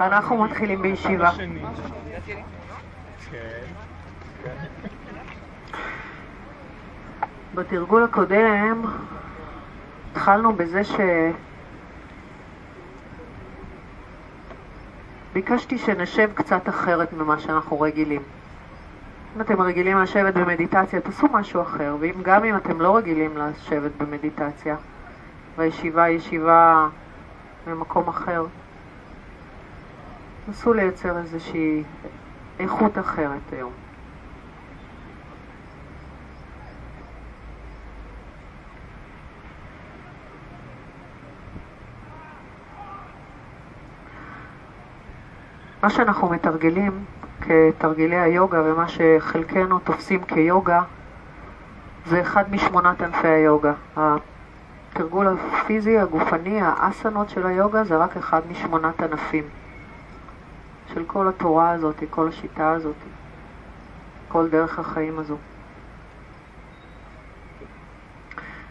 אנחנו מתחילים בישיבה. בתרגול הקודם התחלנו בזה ש... ביקשתי שנשב קצת אחרת ממה שאנחנו רגילים. אם אתם רגילים לשבת במדיטציה, תעשו משהו אחר, ואם גם אם אתם לא רגילים לשבת במדיטציה, והישיבה היא ישיבה במקום אחר, נסו לייצר איזושהי איכות אחרת היום. מה שאנחנו מתרגלים כתרגילי היוגה ומה שחלקנו תופסים כיוגה זה אחד משמונת ענפי היוגה. התרגול הפיזי, הגופני, האסנות של היוגה זה רק אחד משמונת ענפים של כל התורה הזאת, כל השיטה הזאת, כל דרך החיים הזו.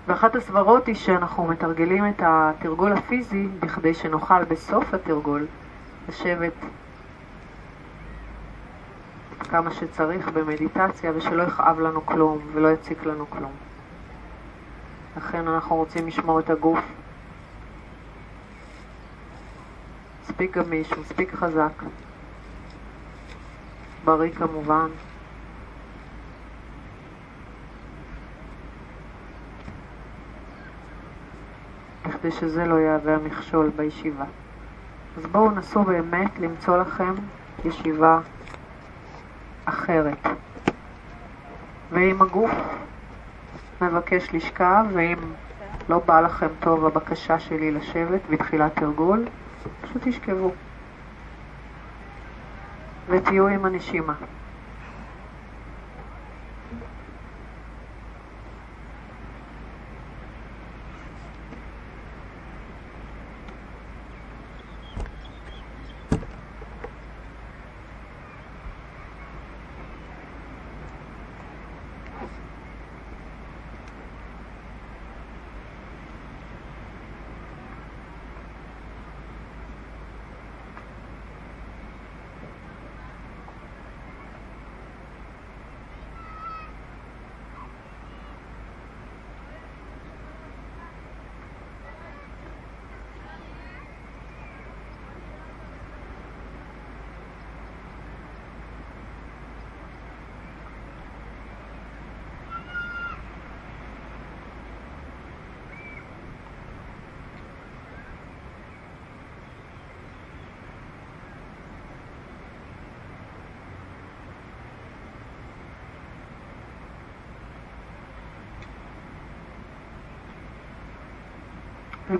ואחת הסברות היא שאנחנו מתרגלים את התרגול הפיזי בכדי שנוכל בסוף התרגול לשבת כמה שצריך במדיטציה ושלא יכאב לנו כלום ולא יציק לנו כלום. לכן אנחנו רוצים לשמור את הגוף מספיק גמיש, מספיק חזק, בריא כמובן. בכדי שזה לא יהווה המכשול בישיבה. אז בואו נסו באמת למצוא לכם ישיבה אחרת. ואם הגוף מבקש לשכב, ואם לא בא לכם טוב הבקשה שלי לשבת בתחילת תרגול, פשוט תשכבו ותהיו עם הנשימה.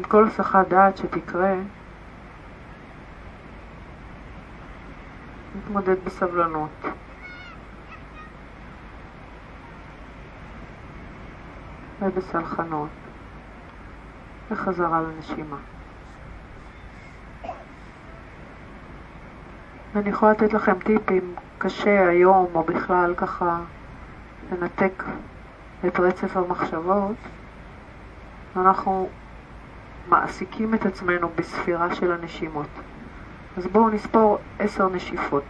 כל הסחת דעת שתקרה, נתמודד בסבלנות. ובסלחנות, וחזרה לנשימה. ואני יכולה לתת לכם טיפים קשה היום, או בכלל ככה לנתק את רצף המחשבות. אנחנו מעסיקים את עצמנו בספירה של הנשימות. אז בואו נספור עשר נשיפות.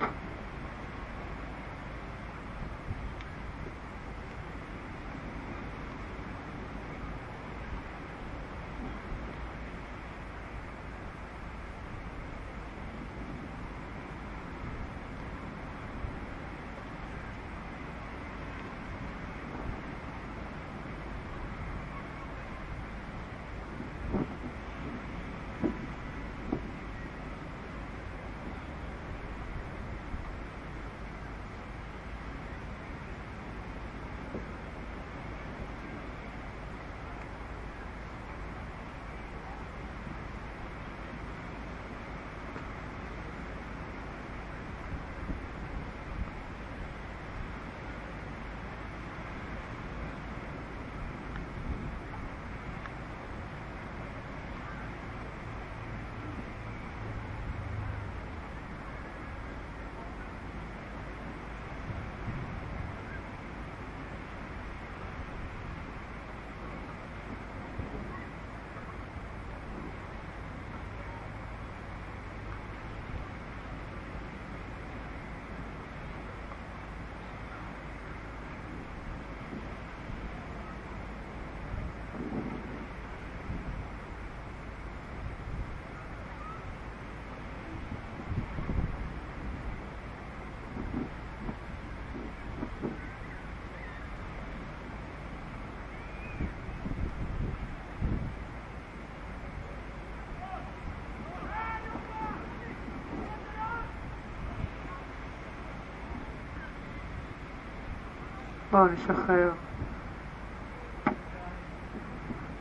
בואו נשחרר.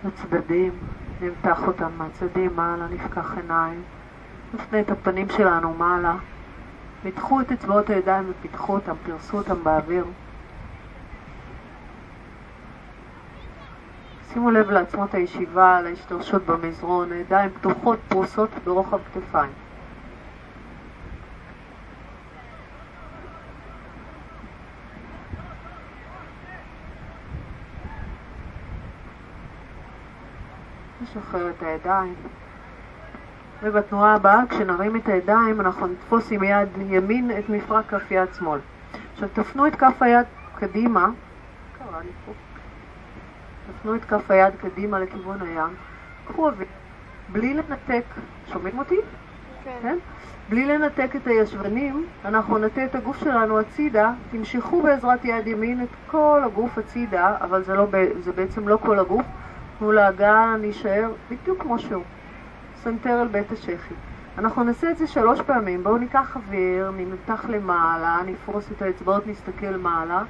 לצדדים, נמתח אותם מהצדדים מעלה, נפקח עיניים. נפנה את הפנים שלנו מעלה. מתחו את אצבעות הידיים ופיתחו אותם, פרסו אותם באוויר. שימו לב לעצמות הישיבה, להשתרשות במזרון, הידיים פתוחות, פרוסות ברוחב כתפיים. נשחרר את הידיים. ובתנועה הבאה, כשנרים את הידיים, אנחנו נתפוס עם יד ימין את מפרק כף יד שמאל. עכשיו תפנו את כף היד קדימה, קרה לי פה. תפנו את כף היד קדימה לכיוון הים, קחו אוויר, בלי לנתק, שומעים אותי? כן. כן? בלי לנתק את הישבנים, אנחנו נטה את הגוף שלנו הצידה, תמשכו בעזרת יד ימין את כל הגוף הצידה, אבל זה, לא, זה בעצם לא כל הגוף, תנו לאגן להישאר בדיוק כמו שהוא. סנטר על בית השחי. אנחנו נעשה את זה שלוש פעמים. בואו ניקח אוויר, נמתח למעלה, נפרוס את האצבעות, נסתכל מעלה,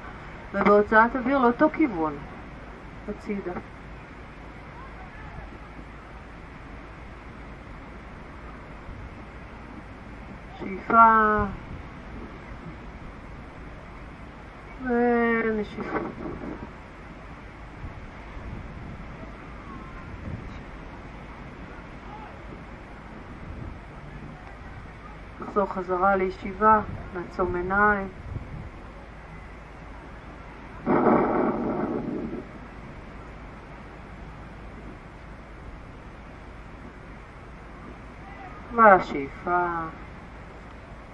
ובהוצאת אוויר לאותו כיוון, הצידה. שאיפה ונשיפה. נחזור חזרה לישיבה, נעצום עיניים. והשאיפה,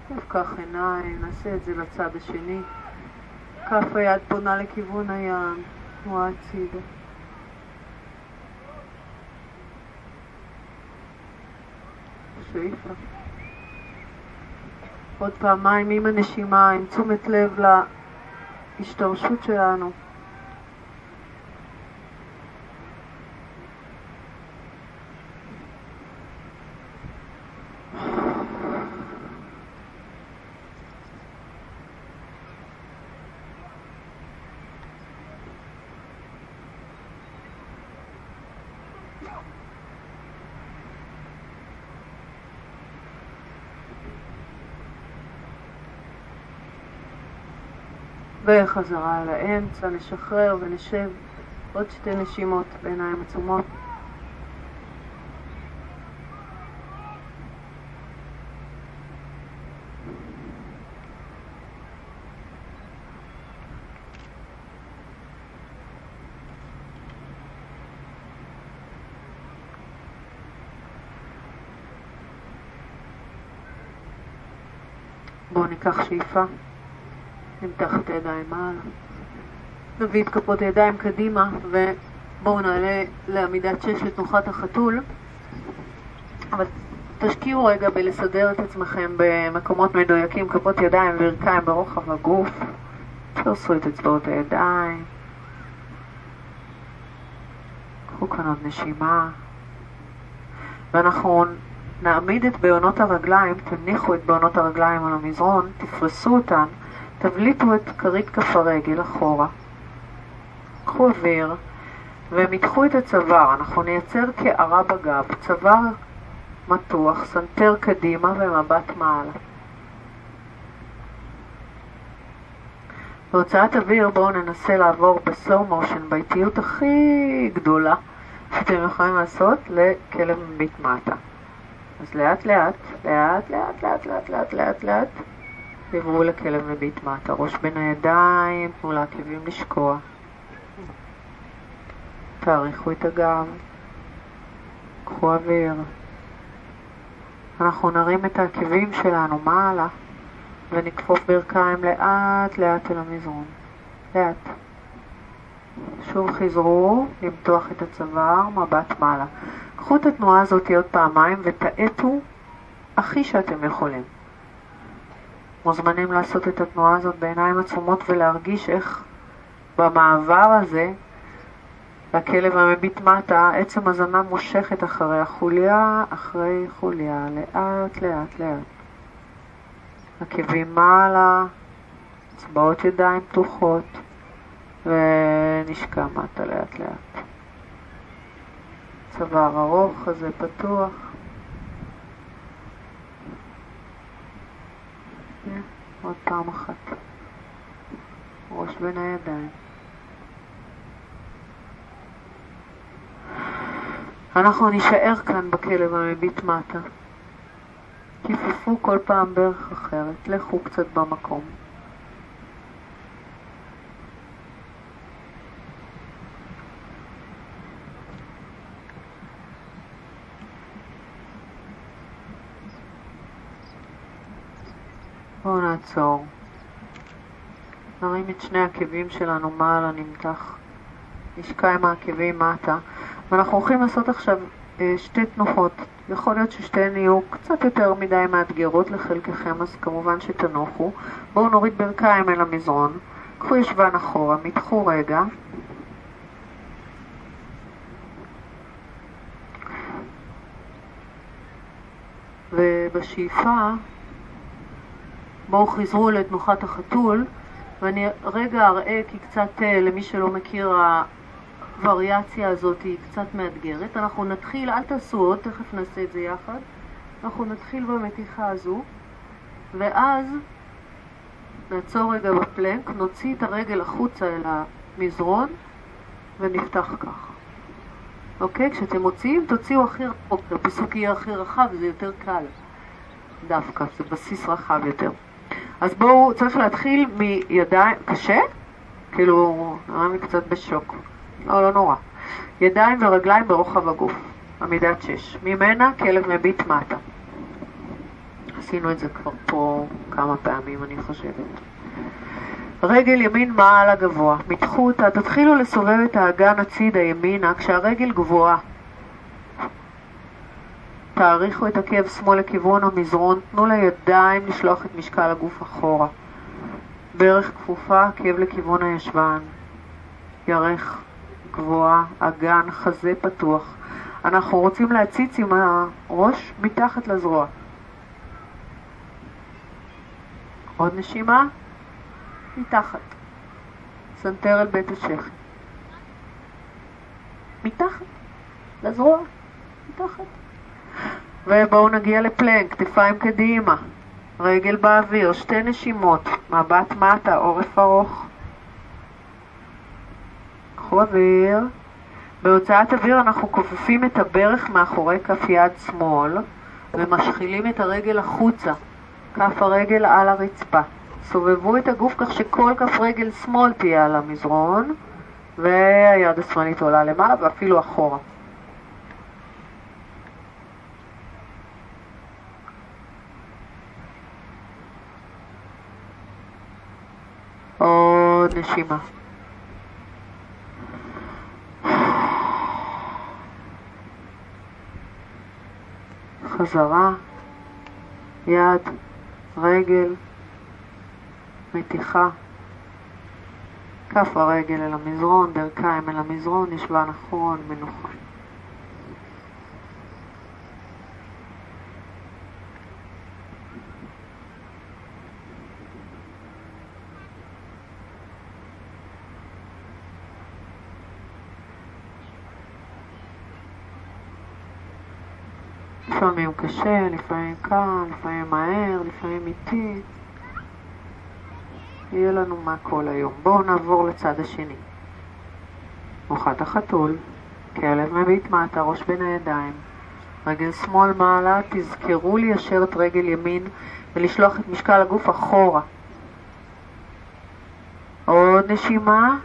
נפקח עיניים, נעשה את זה לצד השני. כף היד פונה לכיוון הים, תנועה הצידה. שאיפה. עוד פעמיים עם הנשימה, עם תשומת לב להשתרשות שלנו. וחזרה לאמצע, נשחרר ונשב עוד שתי נשימות בעיניים עצומות. בואו ניקח שאיפה. נמתח את הידיים מעלה. נביא את כפות הידיים קדימה ובואו נעלה לעמידת שש לתנוחת החתול. אבל תשקיעו רגע בלסדר את עצמכם במקומות מדויקים, כפות ידיים וברכיים ברוחב הגוף. תפרסו את אצבעות הידיים. קחו כאן עוד נשימה. ואנחנו נעמיד את בהונות הרגליים, תניחו את בהונות הרגליים על המזרון, תפרסו אותן תבליטו את כרית כף הרגל אחורה. קחו אוויר ומתחו את הצוואר. אנחנו נייצר קערה בגב, צוואר מתוח, סנטר קדימה ומבט מעלה. בהוצאת אוויר בואו ננסה לעבור ב slow motion, באיטיות הכי גדולה שאתם יכולים לעשות לכלב מביט מטה. אז לאט לאט, לאט לאט לאט לאט לאט לאט לאט עברו לכלב מביט מטה, ראש בין הידיים, תנו לעקבים לשקוע. תאריכו את הגב, קחו אוויר. אנחנו נרים את העקבים שלנו מעלה ונכפוף ברכיים לאט לאט אל המזרון. לאט. שוב חזרו, למתוח את הצוואר, מבט מעלה. קחו את התנועה הזאת עוד פעמיים ותאטו הכי שאתם יכולים. מוזמנים לעשות את התנועה הזאת בעיניים עצומות ולהרגיש איך במעבר הזה לכלב המביט מטה, עצם הזנה מושכת אחרי החוליה, אחרי חוליה, לאט לאט לאט. עקבים מעלה, אצבעות ידיים פתוחות, ונשקע מטה לאט לאט. צוואר ארוך, חזה פתוח. עוד פעם אחת. ראש בין הידיים. אנחנו נישאר כאן בכלב המביט מטה. כיפפו כל פעם ברך אחרת, לכו קצת במקום. בואו נעצור. נרים את שני עקבים שלנו מעלה נמתח. נשקע עם העקבים מטה. ואנחנו הולכים לעשות עכשיו אה, שתי תנוחות. יכול להיות ששתיהן יהיו קצת יותר מדי מאתגרות לחלקכם, אז כמובן שתנוחו. בואו נוריד ברכיים אל המזרון. קחו ישבן אחורה, מתחו רגע. ובשאיפה בואו חזרו לתנוחת החתול, ואני רגע אראה, כי קצת אה, למי שלא מכיר, הווריאציה הזאת היא קצת מאתגרת. אנחנו נתחיל, אל תעשו עוד, תכף נעשה את זה יחד. אנחנו נתחיל במתיחה הזו, ואז נעצור רגע בפלנק, נוציא את הרגל החוצה אל המזרון ונפתח ככה. אוקיי? כשאתם מוציאים, תוציאו הכי רחוק, הפיסוק יהיה הכי רחב, זה יותר קל דווקא, זה בסיס רחב יותר. אז בואו, צריך להתחיל מידיים, קשה? כאילו, נראה לי קצת בשוק. לא, לא נורא. ידיים ורגליים ברוחב הגוף, עמידת שש. ממנה כלב מביט מטה. עשינו את זה כבר פה כמה פעמים, אני חושבת. רגל ימין מעל הגבוה, מתחו אותה, תתחילו לסובב את האגן הצידה ימינה כשהרגל גבוהה. תאריכו את עקב שמאל לכיוון המזרון, תנו לידיים לשלוח את משקל הגוף אחורה. ברך כפופה, עקב לכיוון הישבן. ירך גבוהה, אגן, חזה פתוח. אנחנו רוצים להציץ עם הראש מתחת לזרוע. עוד נשימה, מתחת. סנטר אל בית השחי. מתחת, לזרוע, מתחת. ובואו נגיע לפלנק, כתפיים קדימה, רגל באוויר, שתי נשימות, מבט מטה, עורף ארוך. קחו אוויר. בהוצאת אוויר אנחנו כופפים את הברך מאחורי כף יד שמאל ומשחילים את הרגל החוצה, כף הרגל על הרצפה. סובבו את הגוף כך שכל כף רגל שמאל תהיה על המזרון והיד השמאלית עולה למעלה ואפילו אחורה. עוד נשימה. חזרה, יד, רגל, מתיחה, כף הרגל אל המזרון, ברכיים אל המזרון, ישבה נכון, מנוחה. לפעמים קשה, לפעמים קל, לפעמים מהר, לפעמים איטי. יהיה לנו מה כל היום. בואו נעבור לצד השני. מוחת החתול, כלב מביט מטה, ראש בין הידיים. רגל שמאל מעלה, תזכרו ליישר את רגל ימין ולשלוח את משקל הגוף אחורה. עוד נשימה,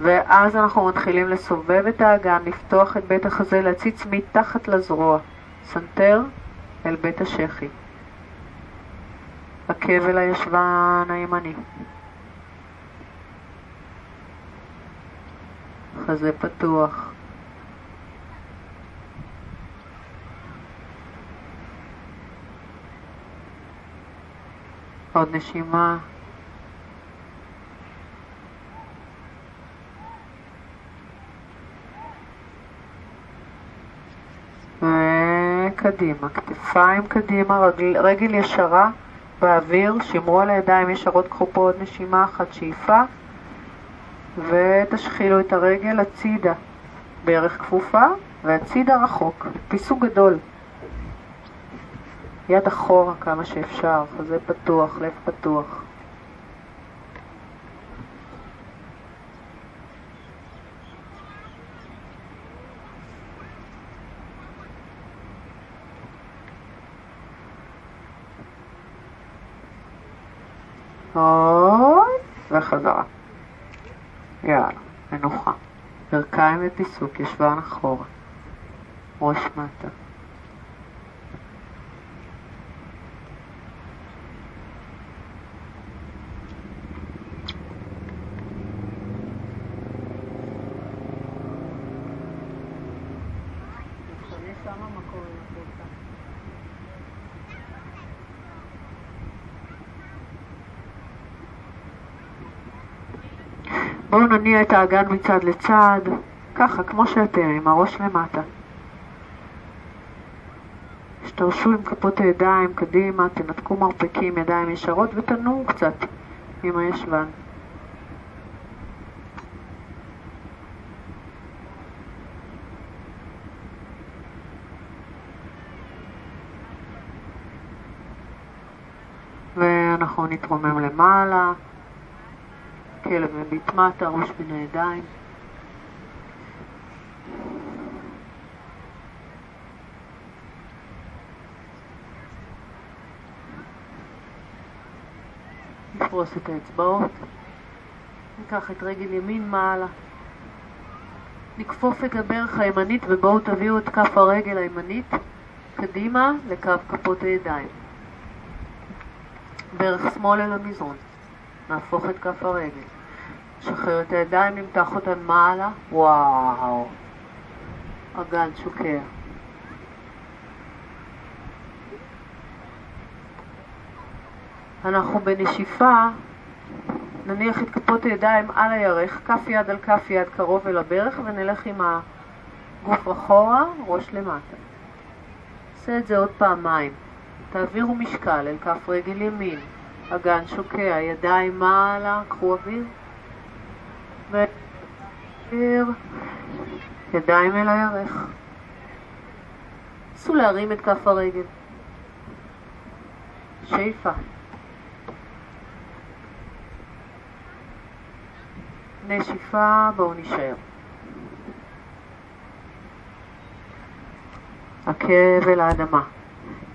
ואז אנחנו מתחילים לסובב את האגן, לפתוח את בית החזה, להציץ מתחת לזרוע. סנטר אל בית השחי. עקב אל הישבן הימני. חזה פתוח. עוד נשימה. קדימה, כתפיים קדימה, רגל, רגל ישרה באוויר, שמרו על הידיים ישרות, קחו פה עוד נשימה אחת, שאיפה ותשחילו את הרגל הצידה, בערך כפופה, והצידה רחוק, פיסוק גדול. יד אחורה כמה שאפשר, חזה פתוח, לב פתוח. עוד, וחזרה. יאללה, מנוחה. ברכיים ופיסוק, ישבן אחורה. ראש מטה. נניע את האגן מצד לצד, ככה, כמו שאתם, עם הראש למטה. השתרשו עם כפות הידיים קדימה, תנתקו מרפקים, ידיים ישרות ותנועו קצת עם הישבן. ואנחנו נתרומם למעלה. מביט מטה, ראש בין הידיים. נפרוס את האצבעות, ניקח את רגל ימין מעלה, נכפוף את הברך הימנית ובואו תביאו את כף הרגל הימנית קדימה לקו כפות הידיים. ברך שמאל אל המזרון. נהפוך את כף הרגל. שחרר את הידיים, נמתח אותן מעלה. וואו. אגן שוקע. אנחנו בנשיפה נניח את כפות הידיים על הירך, כף יד על כף יד קרוב אל הברך ונלך עם הגוף אחורה, ראש למטה. נעשה את זה עוד פעמיים. תעבירו משקל אל כף רגל ימין, אגן שוקע, ידיים מעלה, קחו אוויר. ואוויר. ידיים אל הירך. נסו להרים את כף הרגל. שאיפה. נשיפה, בואו נשאר. עקב אל האדמה.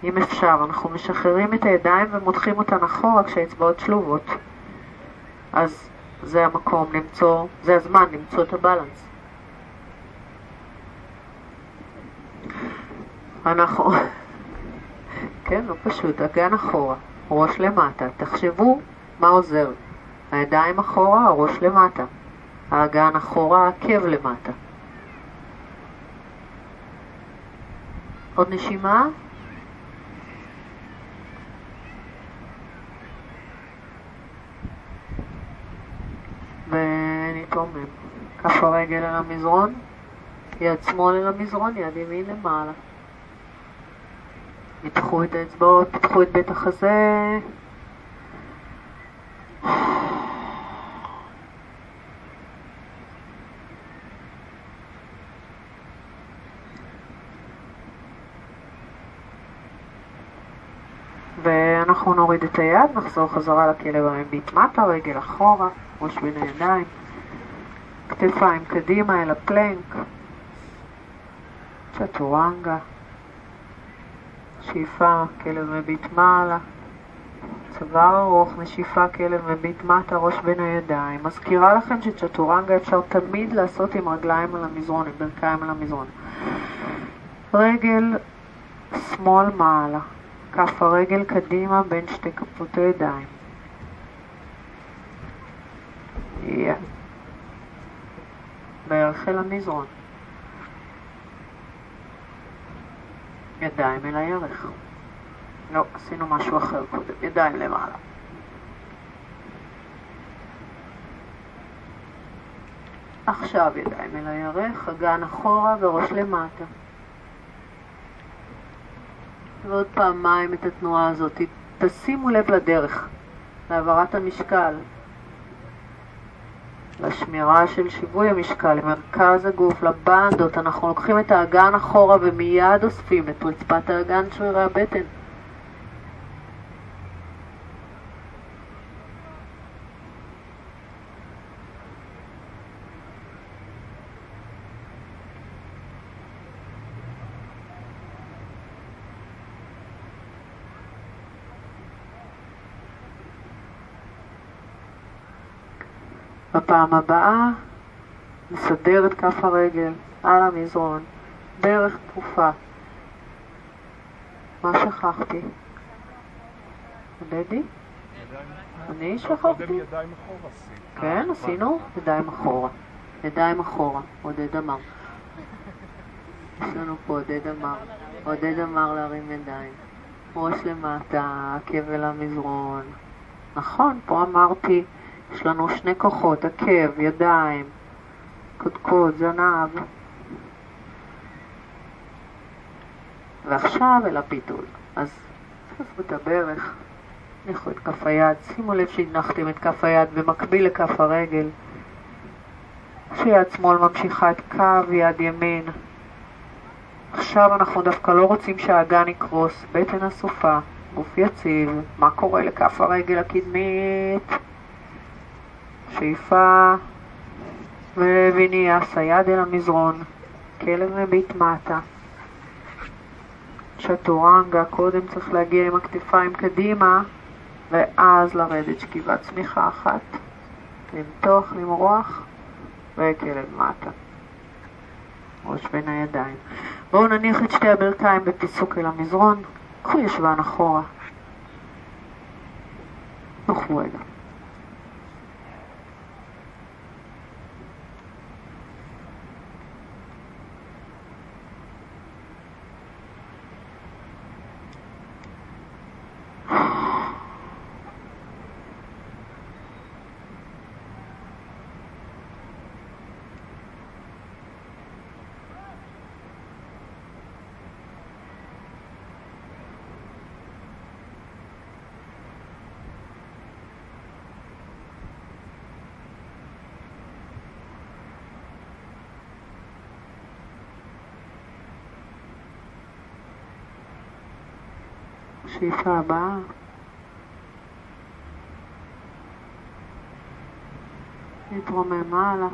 אם אפשר, אנחנו משחררים את הידיים ומותחים אותן אחורה כשהאצבעות שלובות. אז זה המקום למצוא, זה הזמן למצוא את הבלנס. אנחנו, כן, לא פשוט, אגן אחורה, ראש למטה. תחשבו מה עוזר. הידיים אחורה, הראש למטה. האגן אחורה, העקב למטה. עוד נשימה. ונתרומם. כף הרגל על המזרון, יד שמאל אל המזרון, יד ימין למעלה. מתחו את האצבעות, פתחו את בית החזה. ואנחנו נוריד את היד, נחזור חזרה לכלב המביט מטה, רגל אחורה, ראש בין הידיים, כתפיים קדימה אל הפלנק, צ'טורנגה, שאיפה, כלב מביט מעלה, צוואר ארוך, נשיפה, כלב מביט מטה, ראש בין הידיים. מזכירה לכם שצ'טורנגה אפשר תמיד לעשות עם רגליים על המזרון, עם ברכיים על המזרון. רגל שמאל מעלה. כף הרגל קדימה בין שתי כפות הידיים. יא. בערך אל המזרון. ידיים אל הירך. לא, עשינו משהו אחר קודם. ידיים למעלה. עכשיו ידיים אל הירך, אגן אחורה וראש למטה. ועוד פעמיים את התנועה הזאת. תשימו לב לדרך, להעברת המשקל. לשמירה של שיווי המשקל, למרכז הגוף, לבנדות. אנחנו לוקחים את האגן אחורה ומיד אוספים את רצפת האגן שרירי הבטן. בפעם הבאה נסדר את כף הרגל על המזרון, ברך תקופה. מה שכחתי? דדי? אני שכחתי? כן, עשינו ידיים אחורה. ידיים אחורה, עודד אמר. יש לנו פה עודד אמר. עודד אמר להרים ידיים. ראש למטה, אל המזרון. נכון, פה אמרתי יש לנו שני כוחות, עקב, ידיים, קודקוד, זנב. ועכשיו אל הפיתול. אז תעשו את הברך, תניחו את כף היד, שימו לב שהנחתם את כף היד במקביל לכף הרגל. כשיד שמאל ממשיכה את קו יד ימין. עכשיו אנחנו דווקא לא רוצים שהאגן יקרוס, בטן אסופה, גוף יציב, מה קורה לכף הרגל הקדמית? שאיפה וויניאס, היד אל המזרון, כלב מביט מטה. צ'טורנגה, קודם צריך להגיע עם הכתפיים קדימה ואז לרדת שכיבת צמיחה אחת. למתוח, למרוח וכלב מטה. ראש בין הידיים. בואו נניח את שתי הברכיים בפיסוק אל המזרון. קחו ישבן אחורה. נוחו רגע. השאיפה הבאה. להתרומם מעלה.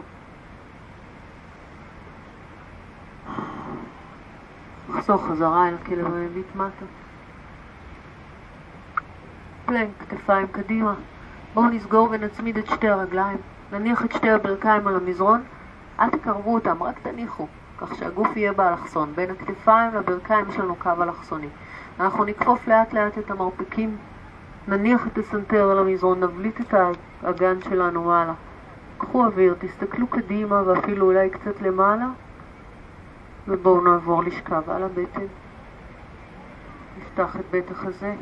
לחזור חזרה אל המביט מטה. פלנק, כתפיים קדימה. בואו נסגור ונצמיד את שתי הרגליים. נניח את שתי הברכיים על המזרון. אל תקרבו אותם, רק תניחו, כך שהגוף יהיה באלכסון. בין הכתפיים לברכיים יש לנו קו אלכסוני. אנחנו נכפוף לאט לאט את המרפקים, נניח את הסנטר על המזרון, נבליט את האגן שלנו מעלה. קחו אוויר, תסתכלו קדימה ואפילו אולי קצת למעלה, ובואו נעבור לשכב על הבטן. נפתח את בית החזה.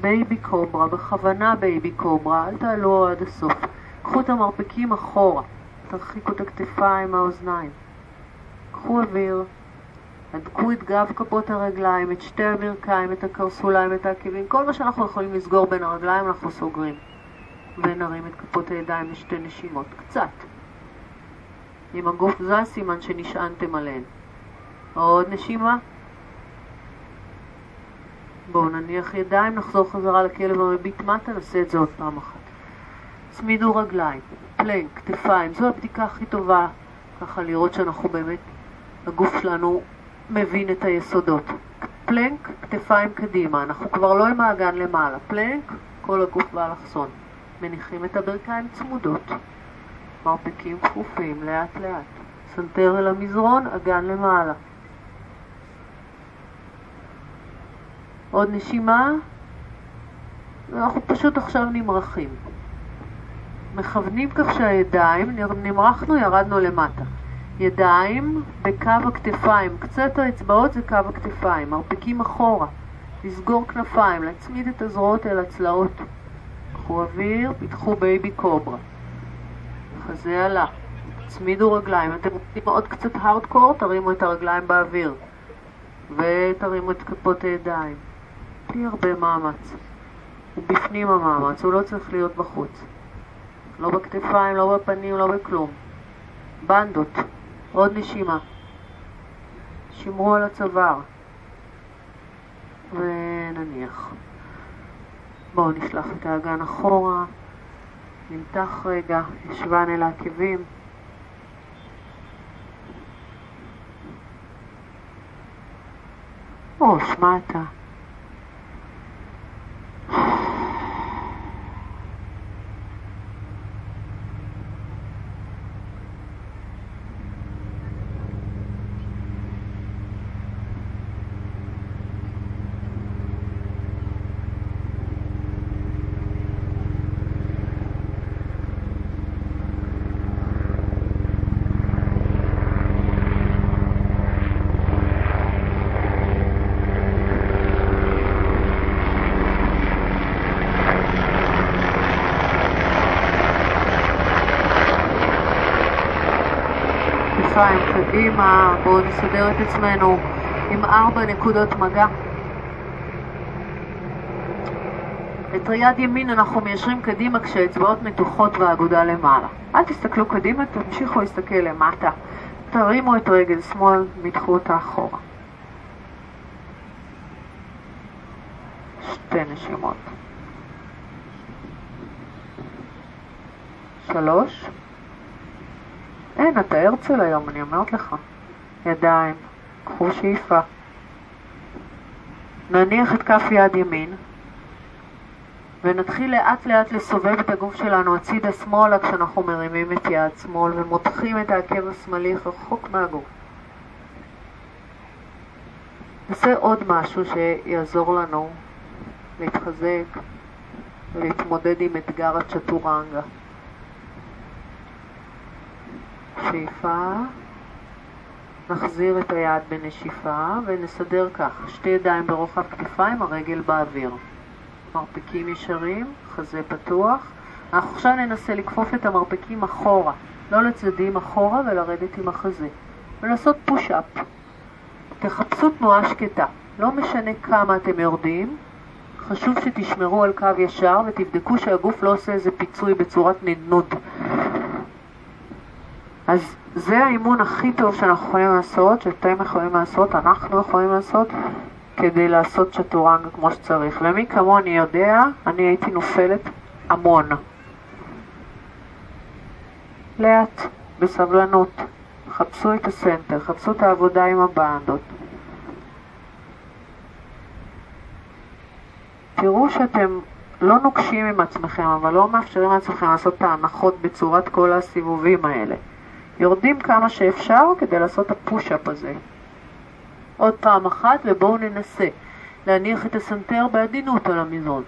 baby cobra, בכוונה baby cobra, אל תעלו עד הסוף. קחו את המרפקים אחורה, תרחיקו את הכתפיים מהאוזניים. קחו אוויר. הדקו את גב כפות הרגליים, את שתי הברכיים, את הקרסוליים, את העקבים, כל מה שאנחנו יכולים לסגור בין הרגליים אנחנו סוגרים. ונרים את כפות הידיים לשתי נשימות, קצת. אם הגוף זז, סימן שנשענתם עליהן. עוד נשימה. בואו נניח ידיים, נחזור חזרה לכלב המביט מטה, נעשה את זה עוד פעם אחת. צמידו רגליים, פלנק, כתפיים, זו הבדיקה הכי טובה, ככה לראות שאנחנו באמת, הגוף שלנו מבין את היסודות. פלנק, כתפיים קדימה, אנחנו כבר לא עם האגן למעלה. פלנק, כל הגוף באלכסון. מניחים את הברכיים צמודות. מרפקים כפופים, לאט לאט. סנטר אל המזרון, אגן למעלה. עוד נשימה, ואנחנו פשוט עכשיו נמרחים. מכוונים כך שהידיים, נמרחנו, ירדנו למטה. ידיים בקו הכתפיים, קצות האצבעות זה קו הכתפיים, מרפקים אחורה, לסגור כנפיים, להצמיד את הזרועות אל הצלעות. קחו אוויר, פיתחו baby cobra. חזה עלה. הצמידו רגליים. אתם רוצים עוד קצת הארדקור, תרימו את הרגליים באוויר. ותרימו את כפות הידיים. בלי הרבה מאמץ. הוא בפנים המאמץ, הוא לא צריך להיות בחוץ. לא בכתפיים, לא בפנים, לא בכלום. בנדות. עוד נשימה. שמרו על הצוואר. ונניח. בואו נשלח את האגן אחורה, נמתח רגע, ישבן אל העקבים. או, שמע אתה. כתפיים קדימה, בואו נסדר את עצמנו עם ארבע נקודות מגע. את היד ימין אנחנו מיישרים קדימה כשהאצבעות מתוחות והאגודה למעלה. אל תסתכלו קדימה, תמשיכו להסתכל למטה. תרימו את רגל שמאל, מתחו אותה אחורה. שתי נשימות. שלוש. אין, אתה הרצל היום, אני אומרת לך. ידיים, קחו שאיפה. נניח את כף יד ימין, ונתחיל לאט לאט לסובב את הגוף שלנו הצידה שמאלה כשאנחנו מרימים את יד שמאל ומותחים את העקב השמאלי רחוק מהגוף. נעשה עוד משהו שיעזור לנו להתחזק ולהתמודד עם אתגר הצ'טורנגה. שאיפה, נחזיר את היד בנשיפה ונסדר ככה, שתי ידיים ברוחב כתפיים, הרגל באוויר. מרפקים ישרים, חזה פתוח. אנחנו עכשיו ננסה לכפוף את המרפקים אחורה, לא לצדדים אחורה ולרדת עם החזה. ולעשות פוש-אפ. תחפשו תנועה שקטה. לא משנה כמה אתם יורדים, חשוב שתשמרו על קו ישר ותבדקו שהגוף לא עושה איזה פיצוי בצורת נדנוד. אז זה האימון הכי טוב שאנחנו יכולים לעשות, שאתם יכולים לעשות, אנחנו יכולים לעשות, כדי לעשות צ'טורנגה כמו שצריך. ומי כמוני יודע, אני הייתי נופלת המון. לאט, בסבלנות, חפשו את הסנטר, חפשו את העבודה עם הבנדות. תראו שאתם לא נוקשים עם עצמכם, אבל לא מאפשרים לעצמכם לעשות את ההנחות בצורת כל הסיבובים האלה. יורדים כמה שאפשר כדי לעשות את הפוש-אפ הזה. עוד פעם אחת ובואו ננסה להניח את הסנטר בעדינות על המזרון.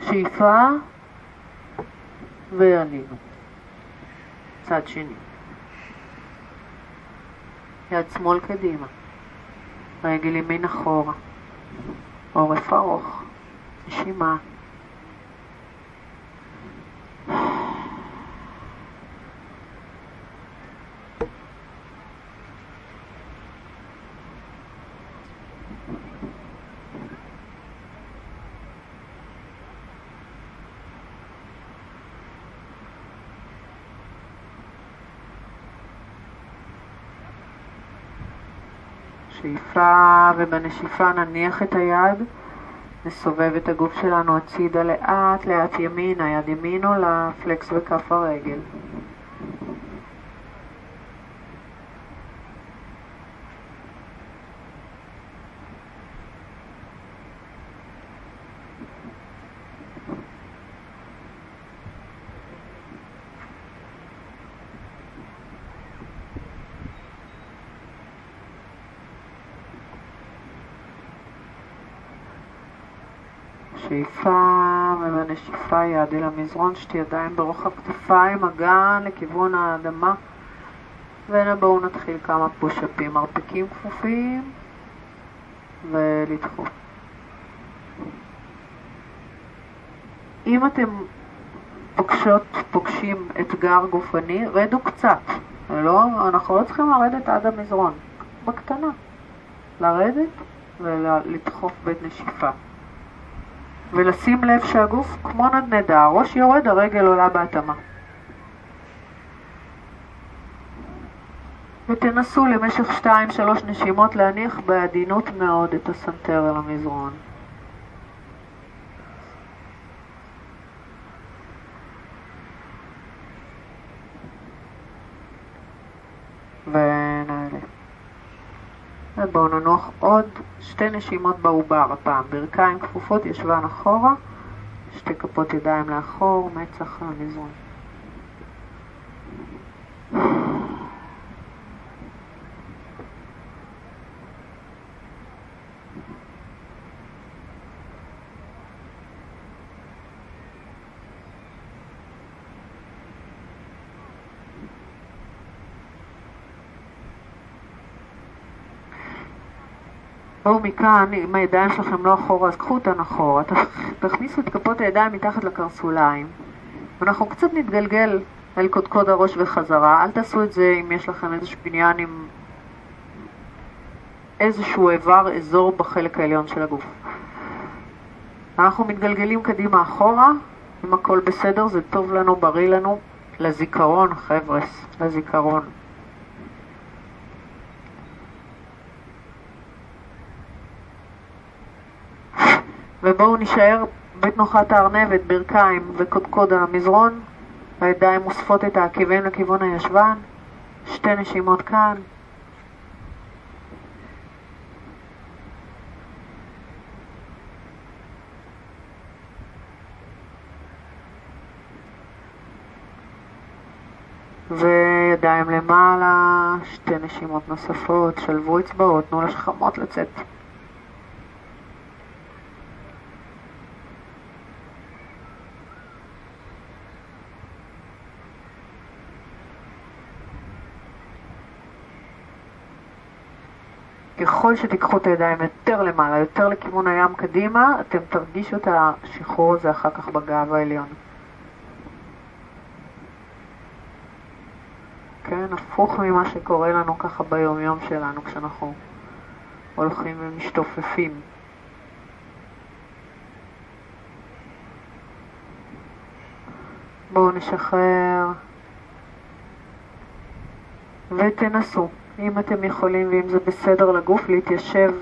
שאיפה ועלינו. צד שני. יד שמאל קדימה. רגל ימין אחורה. עורף ארוך. נשימה. שאיפה ובנשיפה נניח את היד, נסובב את הגוף שלנו הצידה לאט לאט ימינה, יד ימין עולה, פלקס בכף הרגל. שאיפה ובנשיפה יד אל המזרון, שתי ידיים ברוחב כתפיים, אגן לכיוון האדמה. ובואו נתחיל כמה פושאפים, מרפקים כפופים ולדחוף. אם אתם פוגשות, פוגשים אתגר גופני, רדו קצת. לא, אנחנו לא צריכים לרדת עד המזרון, בקטנה. לרדת ולדחוף בית נשיפה. ולשים לב שהגוף כמו נדנדה, הראש יורד, הרגל עולה בהתאמה. ותנסו למשך 2-3 נשימות להניח בעדינות מאוד את הסנטר אל המזרון. ובואו ננוח עוד שתי נשימות בעובר הפעם. ברכיים כפופות, ישבן אחורה, שתי כפות ידיים לאחור, מצח למזרון. בואו מכאן, אם הידיים שלכם לא אחורה, אז קחו אותן אחורה. תכניסו את כפות הידיים מתחת לקרסוליים. ואנחנו קצת נתגלגל אל קודקוד הראש וחזרה. אל תעשו את זה אם יש לכם איזשהו בניין עם איזשהו איבר, אזור בחלק העליון של הגוף. אנחנו מתגלגלים קדימה אחורה, אם הכל בסדר, זה טוב לנו, בריא לנו, לזיכרון, חבר'ס, לזיכרון. ובואו נשאר בתנוחת הארנבת, ברכיים וקודקוד המזרון, הידיים מוספות את העקבים לכיוון הישבן, שתי נשימות כאן. וידיים למעלה, שתי נשימות נוספות, שלבו אצבעות, תנו לשכמות לצאת. ככל שתיקחו את הידיים יותר למעלה, יותר לכיוון הים קדימה, אתם תרגישו את השחרור הזה אחר כך בגב העליון. כן, הפוך ממה שקורה לנו ככה ביומיום שלנו כשאנחנו הולכים ומשתופפים. בואו נשחרר ותנסו. אם אתם יכולים ואם זה בסדר לגוף, להתיישב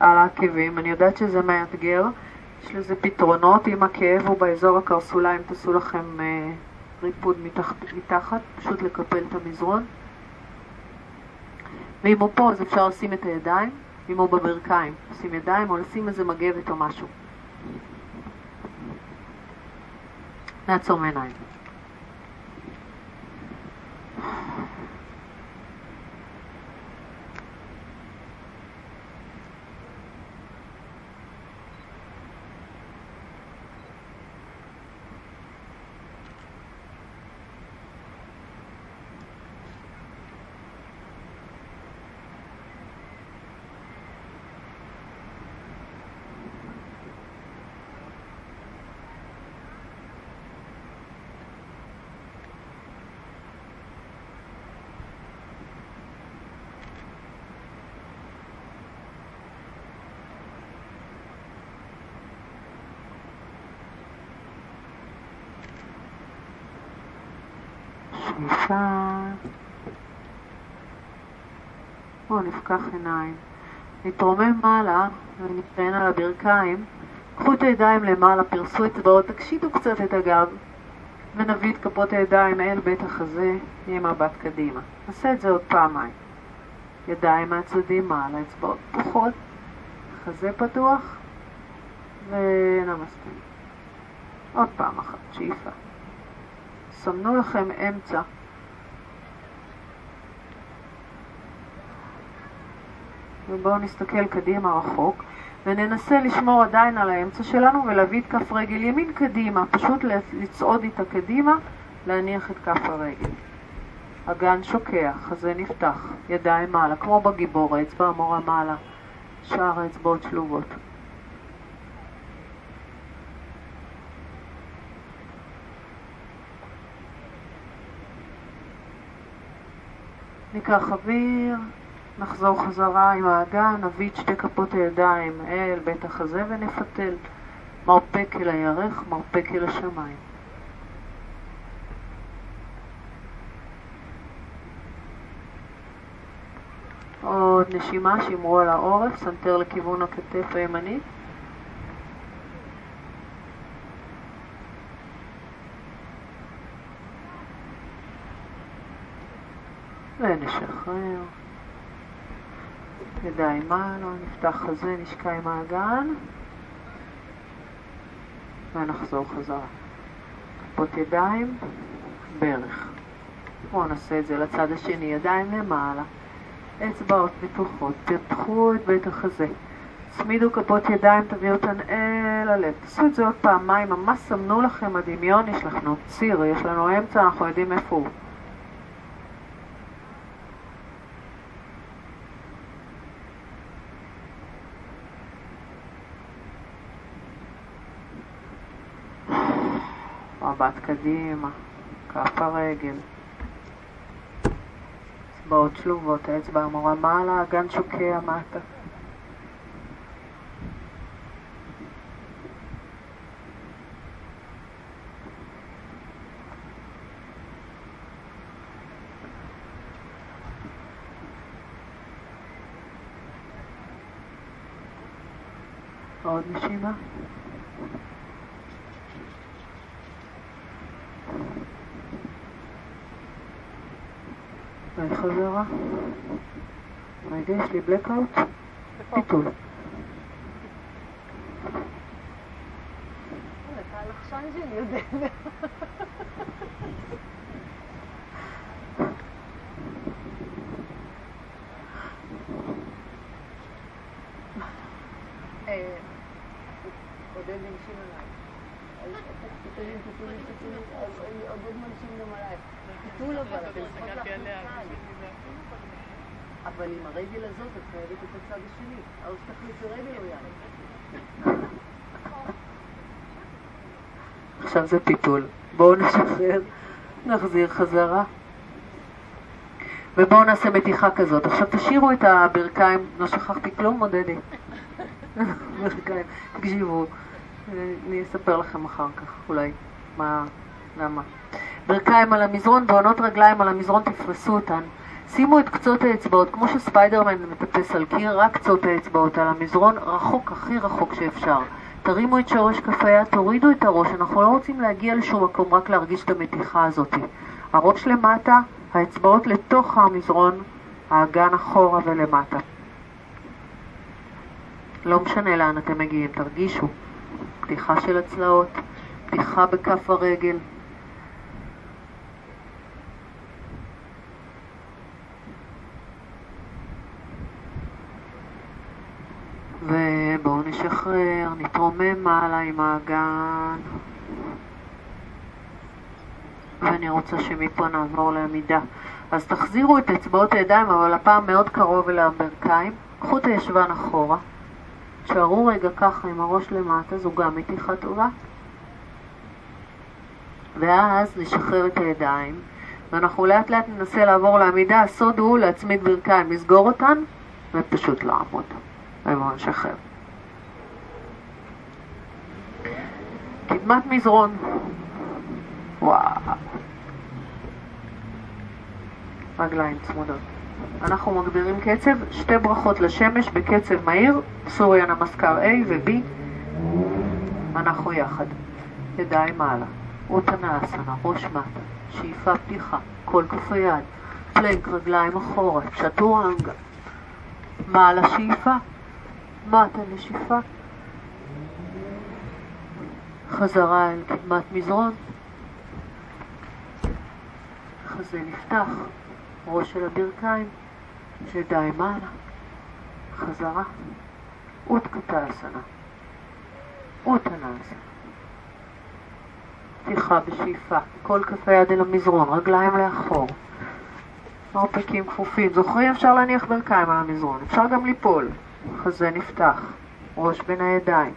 על העקבים. אני יודעת שזה מאתגר, יש לזה פתרונות. אם הכאב הוא באזור הקרסוליים, תעשו לכם אה, ריפוד מתחת, מתחת, פשוט לקפל את המזרון. ואם הוא פה, אז אפשר לשים את הידיים, אם הוא בברכיים, לשים ידיים או לשים איזה מגבת או משהו. נעצום עיניים. שאיפה. בואו נפקח עיניים. נתרומם מעלה ונתרען על הברכיים. קחו את הידיים למעלה, פרסו אצבעות, תקשיטו קצת את הגב ונביא את כפות הידיים אל בית החזה עם מבט קדימה. נעשה את זה עוד פעמיים. ידיים מהצדדים מעלה, אצבעות פתוחות, חזה פתוח ונמסטה. עוד פעם אחת, שאיפה. סמנו לכם אמצע. ובואו נסתכל קדימה רחוק וננסה לשמור עדיין על האמצע שלנו ולהביא את כף רגל ימין קדימה, פשוט לצעוד איתה קדימה, להניח את כף הרגל. אגן שוקע, חזה נפתח, ידיים מעלה, כמו בגיבור, האצבע המורה מעלה, שאר האצבעות שלובות. ניקח אוויר, נחזור חזרה עם האגן, נביא את שתי כפות הידיים אל בית החזה ונפתל. מרפק אל הירך, מרפק אל השמיים. עוד נשימה, שמרו על העורף, סנטר לכיוון הכתף הימנית. ונשחרר. ידיים מעלה, נפתח חזה, נשקע עם האגן, ונחזור חזרה. כפות ידיים, ברך. בואו נעשה את זה לצד השני, ידיים למעלה, אצבעות מתוחות, פתחו את בית החזה. צמידו כפות ידיים, תביאו אותן אל הלב. תעשו את זה עוד פעמיים, ממש סמנו לכם הדמיון, יש לנו ציר, יש לנו אמצע, אנחנו יודעים איפה הוא. מבט קדימה, כף הרגל, אצבעות שלובות, האצבע המורה מעלה, אגן שוקע מטה. עוד נשימה. חזרה. רגע, יש לי בלקאוט? פיתול. עודד המשיל עליי. טיפולים, טיפולים, טיפולים, עודד מנשים גם עליי. טיפול אבל, אתם צריכות להכניס אבל עם הרגל הזאת את חייבת את הצד השני, או שתחליפי רגל או. עכשיו זה פיתול. בואו נשחרר, נחזיר חזרה. ובואו נעשה מתיחה כזאת. עכשיו תשאירו את הברכיים, לא שכחתי כלום, מודדי. ברכיים, תקשיבו, אני אספר לכם אחר כך, אולי, מה, למה. ברכיים על המזרון, בעונות רגליים על המזרון, תפרסו אותן. שימו את קצות האצבעות, כמו שספיידרמן מטפס על קיר, רק קצות האצבעות על המזרון, רחוק, הכי רחוק שאפשר. תרימו את שורש כף היד, תורידו את הראש, אנחנו לא רוצים להגיע לשום מקום, רק להרגיש את המתיחה הזאת. הראש למטה, האצבעות לתוך המזרון, האגן אחורה ולמטה. לא משנה לאן אתם מגיעים, תרגישו. פתיחה של הצלעות, פתיחה בכף הרגל, ובואו נשחרר, נתרומם מעלה עם האגן. ואני רוצה שמפה נעבור לעמידה. אז תחזירו את אצבעות הידיים, אבל הפעם מאוד קרוב אל הברכיים. קחו את הישבן אחורה. תשארו רגע ככה עם הראש למטה, זו גם מתיחה טובה. ואז נשחרר את הידיים, ואנחנו לאט לאט ננסה לעבור לעמידה. הסוד הוא להצמיד ברכיים, לסגור אותן ופשוט לעמוד. ובואו נשחרר. קדמת מזרון. וואו. רגליים צמודות. אנחנו מגבירים קצב, שתי ברכות לשמש בקצב מהיר, סוריה נמסקר A ו-B. אנחנו יחד. ידיים מעלה. אותנה אסנה, ראש מטה, שאיפה פתיחה, כל כף היד, פלנק רגליים אחורה, צ'טורנגה. מעלה שאיפה, מטה נשיפה. חזרה אל קדמת מזרון. חזה נפתח, ראש של הברכיים, ידיים מעלה, חזרה, אותקתה אסנה, אותנה אסנה. פתיחה בשאיפה, כל כף היד אל המזרון, רגליים לאחור, מרפקים כפופים. זוכרים? אפשר להניח ברכיים על המזרון, אפשר גם ליפול. חזה נפתח, ראש בין הידיים,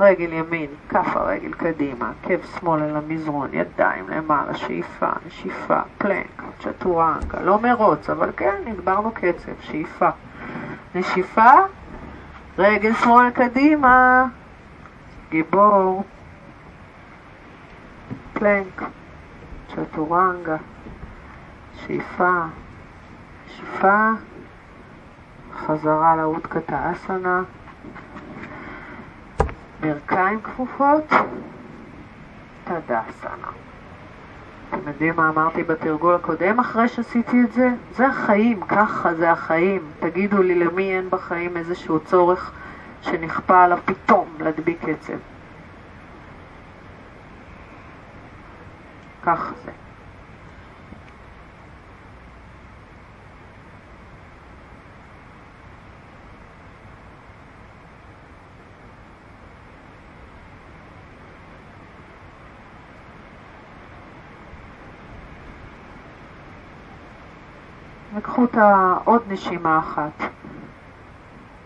רגל ימין, כף הרגל קדימה, עקב שמאל אל המזרון, ידיים למעלה, שאיפה, נשיפה, פלנק, צ'טורנקה, לא מרוץ, אבל כן, נגברנו קצב, שאיפה, נשיפה, רגל שמאל קדימה, גיבור, פלנק, צ'טורנגה, שאיפה, שאיפה, חזרה לאודקתה אסנה, ברכיים כפופות, תדסנה. אתם יודעים מה אמרתי בתרגול הקודם אחרי שעשיתי את זה? זה החיים, ככה זה החיים. תגידו לי למי אין בחיים איזשהו צורך שנכפה עליו פתאום להדביק עצב. ככה את העוד נשימה אחת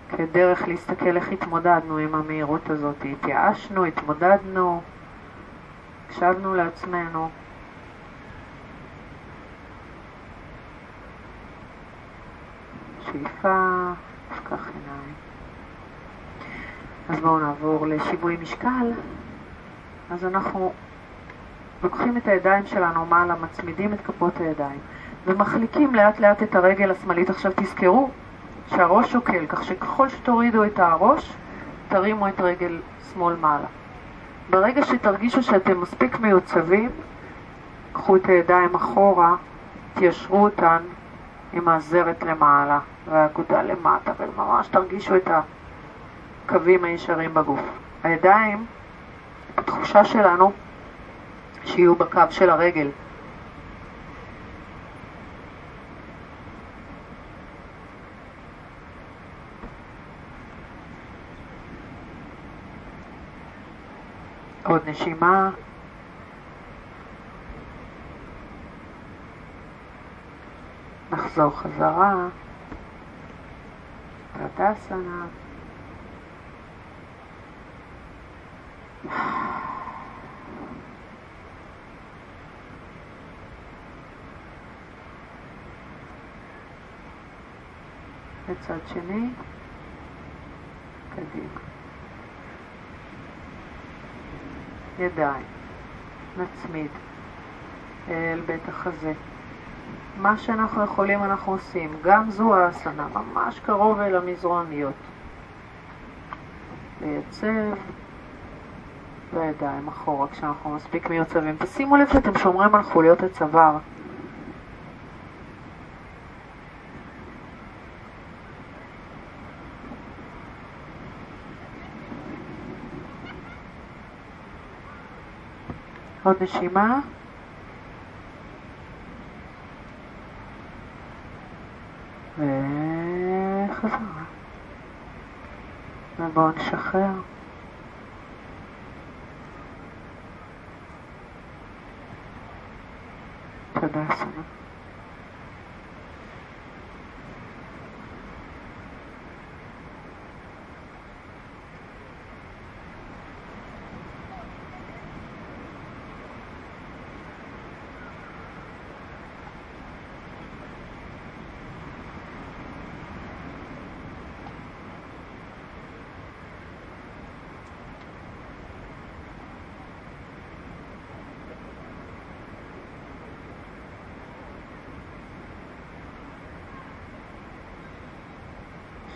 כדרך להסתכל איך התמודדנו עם המהירות הזאת. התייאשנו, התמודדנו, הקשבנו לעצמנו. שאיפה, נפקח עיניים. אז בואו נעבור לשיווי משקל. אז אנחנו לוקחים את הידיים שלנו מעלה, מצמידים את כפות הידיים. ומחליקים לאט לאט את הרגל השמאלית. עכשיו תזכרו שהראש שוקל, כך שככל שתורידו את הראש, תרימו את רגל שמאל מעלה. ברגע שתרגישו שאתם מספיק מיוצבים, קחו את הידיים אחורה, תיישרו אותן עם הזרת למעלה והאגודה למטה, וממש תרגישו את הקווים הישרים בגוף. הידיים, התחושה שלנו, שיהיו בקו של הרגל. עוד נשימה. נחזור חזרה. תדסנה. בצד שני, קדימה. ידיים, נצמיד אל בית החזה. מה שאנחנו יכולים אנחנו עושים, גם זו האסנה, ממש קרוב אל המזרועניות. לייצב בידיים אחורה כשאנחנו מספיק מיוצבים. תשימו לב שאתם שומרים על חוליות הצוואר. עוד נשימה. וחזרה. ובואו נשחרר. תודה, סנה.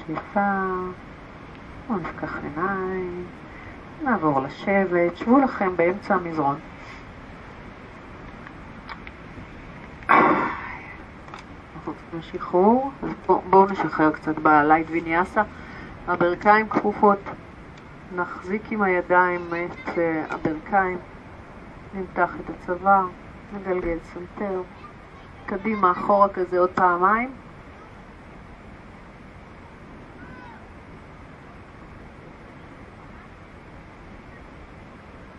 שאיפה, בואו נפקח עיניים, נעבור לשבת, שבו לכם באמצע המזרון. שחרור, אז בואו בוא נשחרר קצת ב light vinyasa. הברכיים כפופות, נחזיק עם הידיים את אה, הברכיים, נמתח את הצוואר, נגלגל סנטר, קדימה, אחורה כזה עוד פעמיים.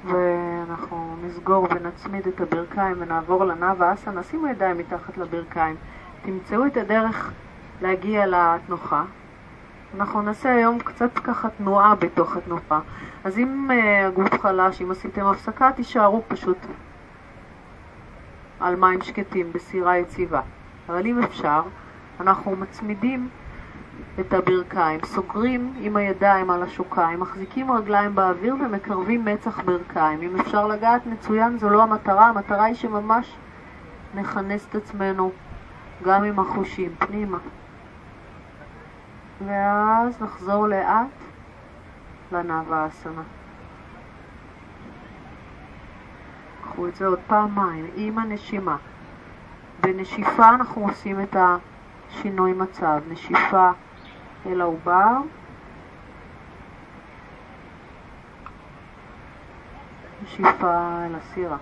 ואנחנו נסגור ונצמיד את הברכיים ונעבור לנאווה אסנה, שימו ידיים מתחת לברכיים. תמצאו את הדרך להגיע לתנוחה. אנחנו נעשה היום קצת ככה תנועה בתוך התנוחה. אז אם uh, הגוף חלש, אם עשיתם הפסקה, תישארו פשוט על מים שקטים, בסירה יציבה. אבל אם אפשר, אנחנו מצמידים את הברכיים, סוגרים עם הידיים על השוקיים, מחזיקים רגליים באוויר ומקרבים מצח ברכיים. אם אפשר לגעת מצוין, זו לא המטרה, המטרה היא שממש נכנס את עצמנו גם עם החושים פנימה. ואז נחזור לאט לנאווה אסנה. קחו את זה עוד פעמיים עם הנשימה. בנשיפה אנחנו עושים את השינוי מצב. נשיפה אל העובר. נשיפה אל הסירה.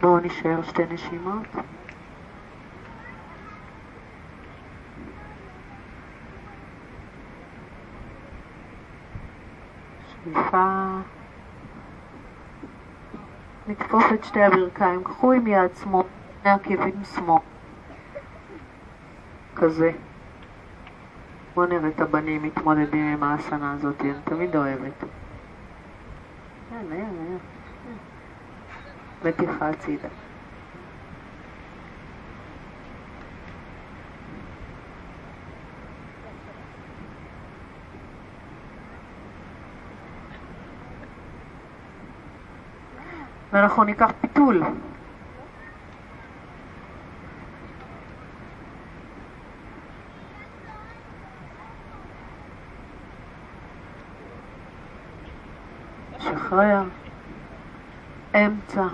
בואו נשאר שתי נשימות. שאיפה. נתפוס את שתי הברכיים, קחו עם יד שמאל, שני עקבים שמאל. כזה. בואו נראה את הבנים מתמודדים עם האסנה הזאת, אני תמיד אוהבת. מתיחה הצידה. ואנחנו ניקח פיתול. שחרר. אמצע.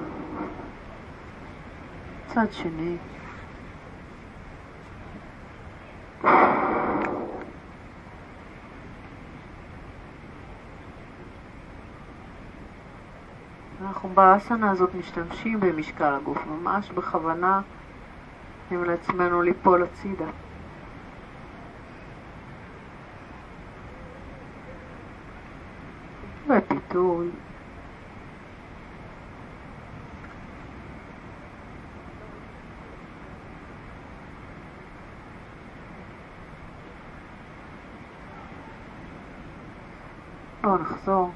צד שני. אנחנו באסנה הזאת משתמשים במשקל הגוף, ממש בכוונה עם לעצמנו ליפול הצידה. ופיתוי. בואו נחזור.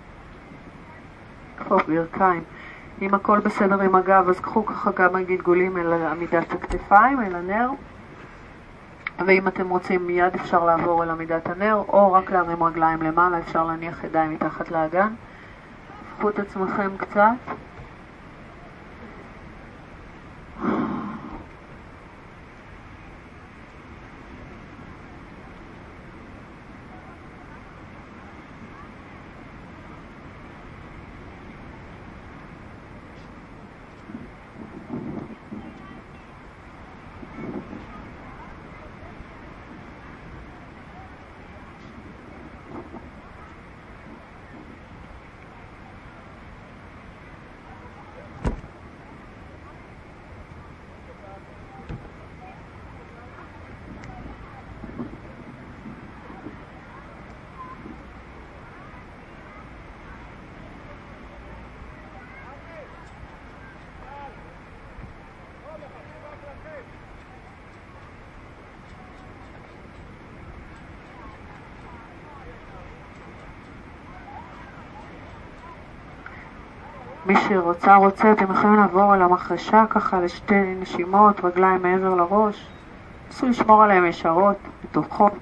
כפוף ברכיים. אם הכל בסדר עם הגב, אז קחו ככה כמה גלגולים אל עמידת הכתפיים, אל הנר. ואם אתם רוצים, מיד אפשר לעבור אל עמידת הנר, או רק להרים רגליים למעלה, אפשר להניח ידיים מתחת לאגן. הפכו את עצמכם קצת. שרוצה רוצה, אתם יכולים לעבור על המחרשה ככה לשתי נשימות, רגליים מעבר לראש. נסו לשמור עליהן ישרות, בטוחות.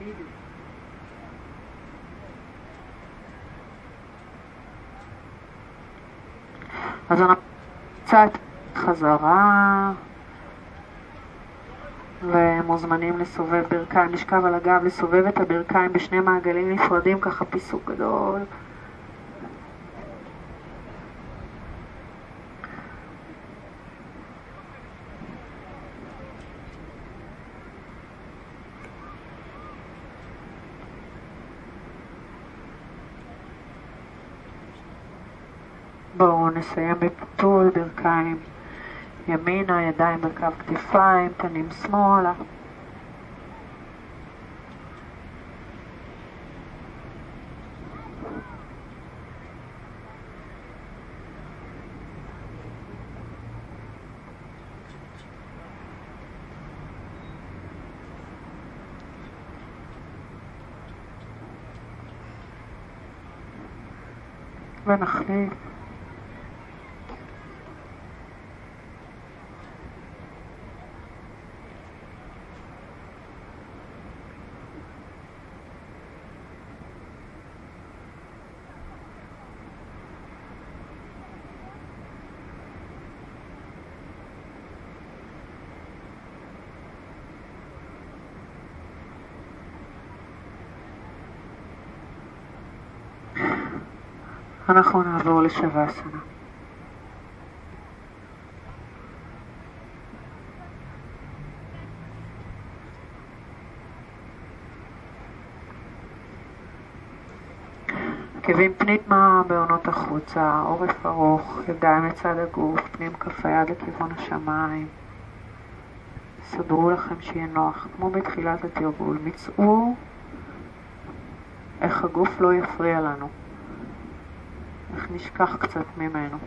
בדיוק. אז אנחנו קצת חזרה ומוזמנים לסובב ברכיים, לשכב על הגב, לסובב את הברכיים בשני מעגלים נפרדים, ככה פיסוק גדול. בואו נסיים בפיתול, ברכיים ימינה, ידיים בקו כתפיים, פנים שמאלה. ונחליף. אנחנו נעבור לשבאסנה. עקבים פנימה בעונות החוצה, עורף ארוך, ידיים לצד הגוף, פנים כף היד לכיוון השמיים. סדרו לכם שיהיה נוח, כמו בתחילת התרגול. מצאו איך הגוף לא יפריע לנו. נשכח קצת ממנו.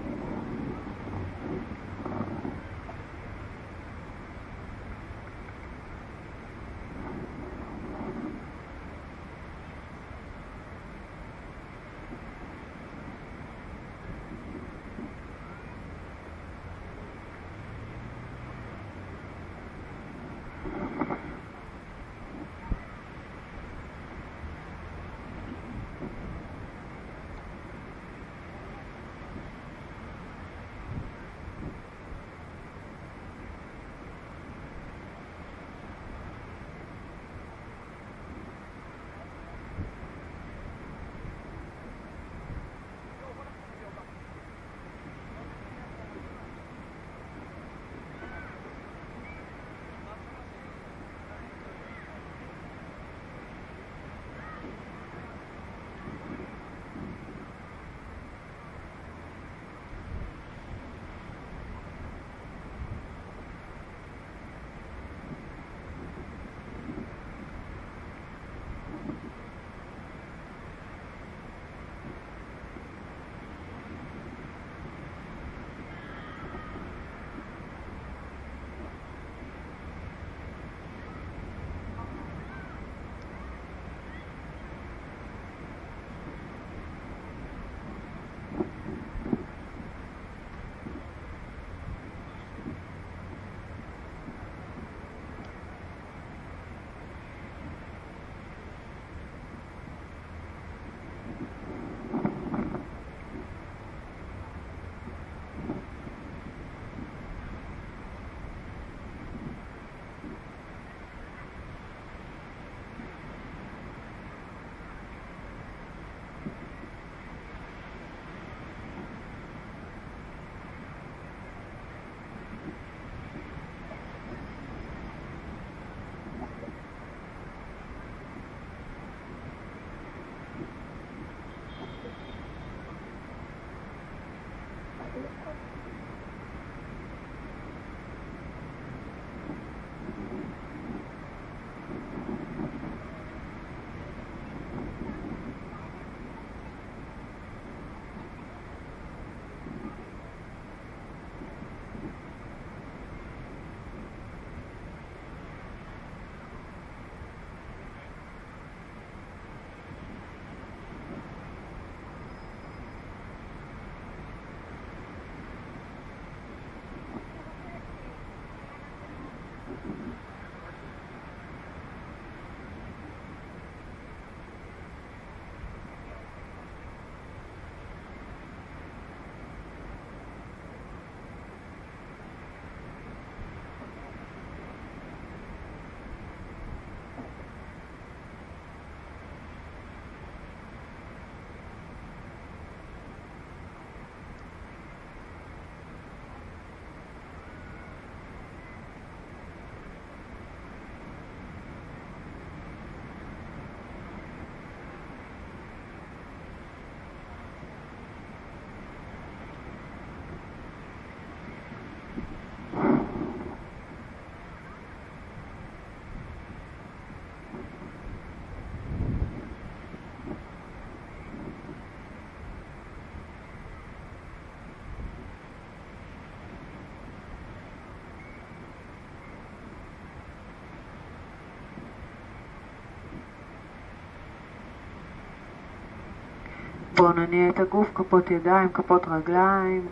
בואו נניע את הגוף, כפות ידיים, כפות רגליים.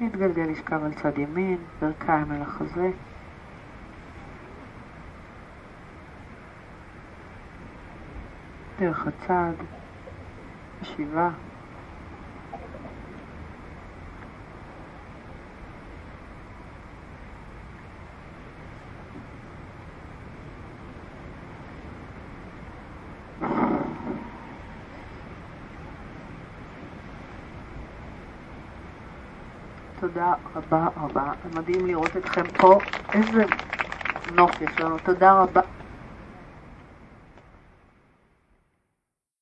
נתגלגל לשכב על צד ימין, ברכיים אל החזה. דרך הצד, ישיבה. תודה רבה רבה. מדהים לראות אתכם פה. איזה נוף יש לנו. תודה רבה.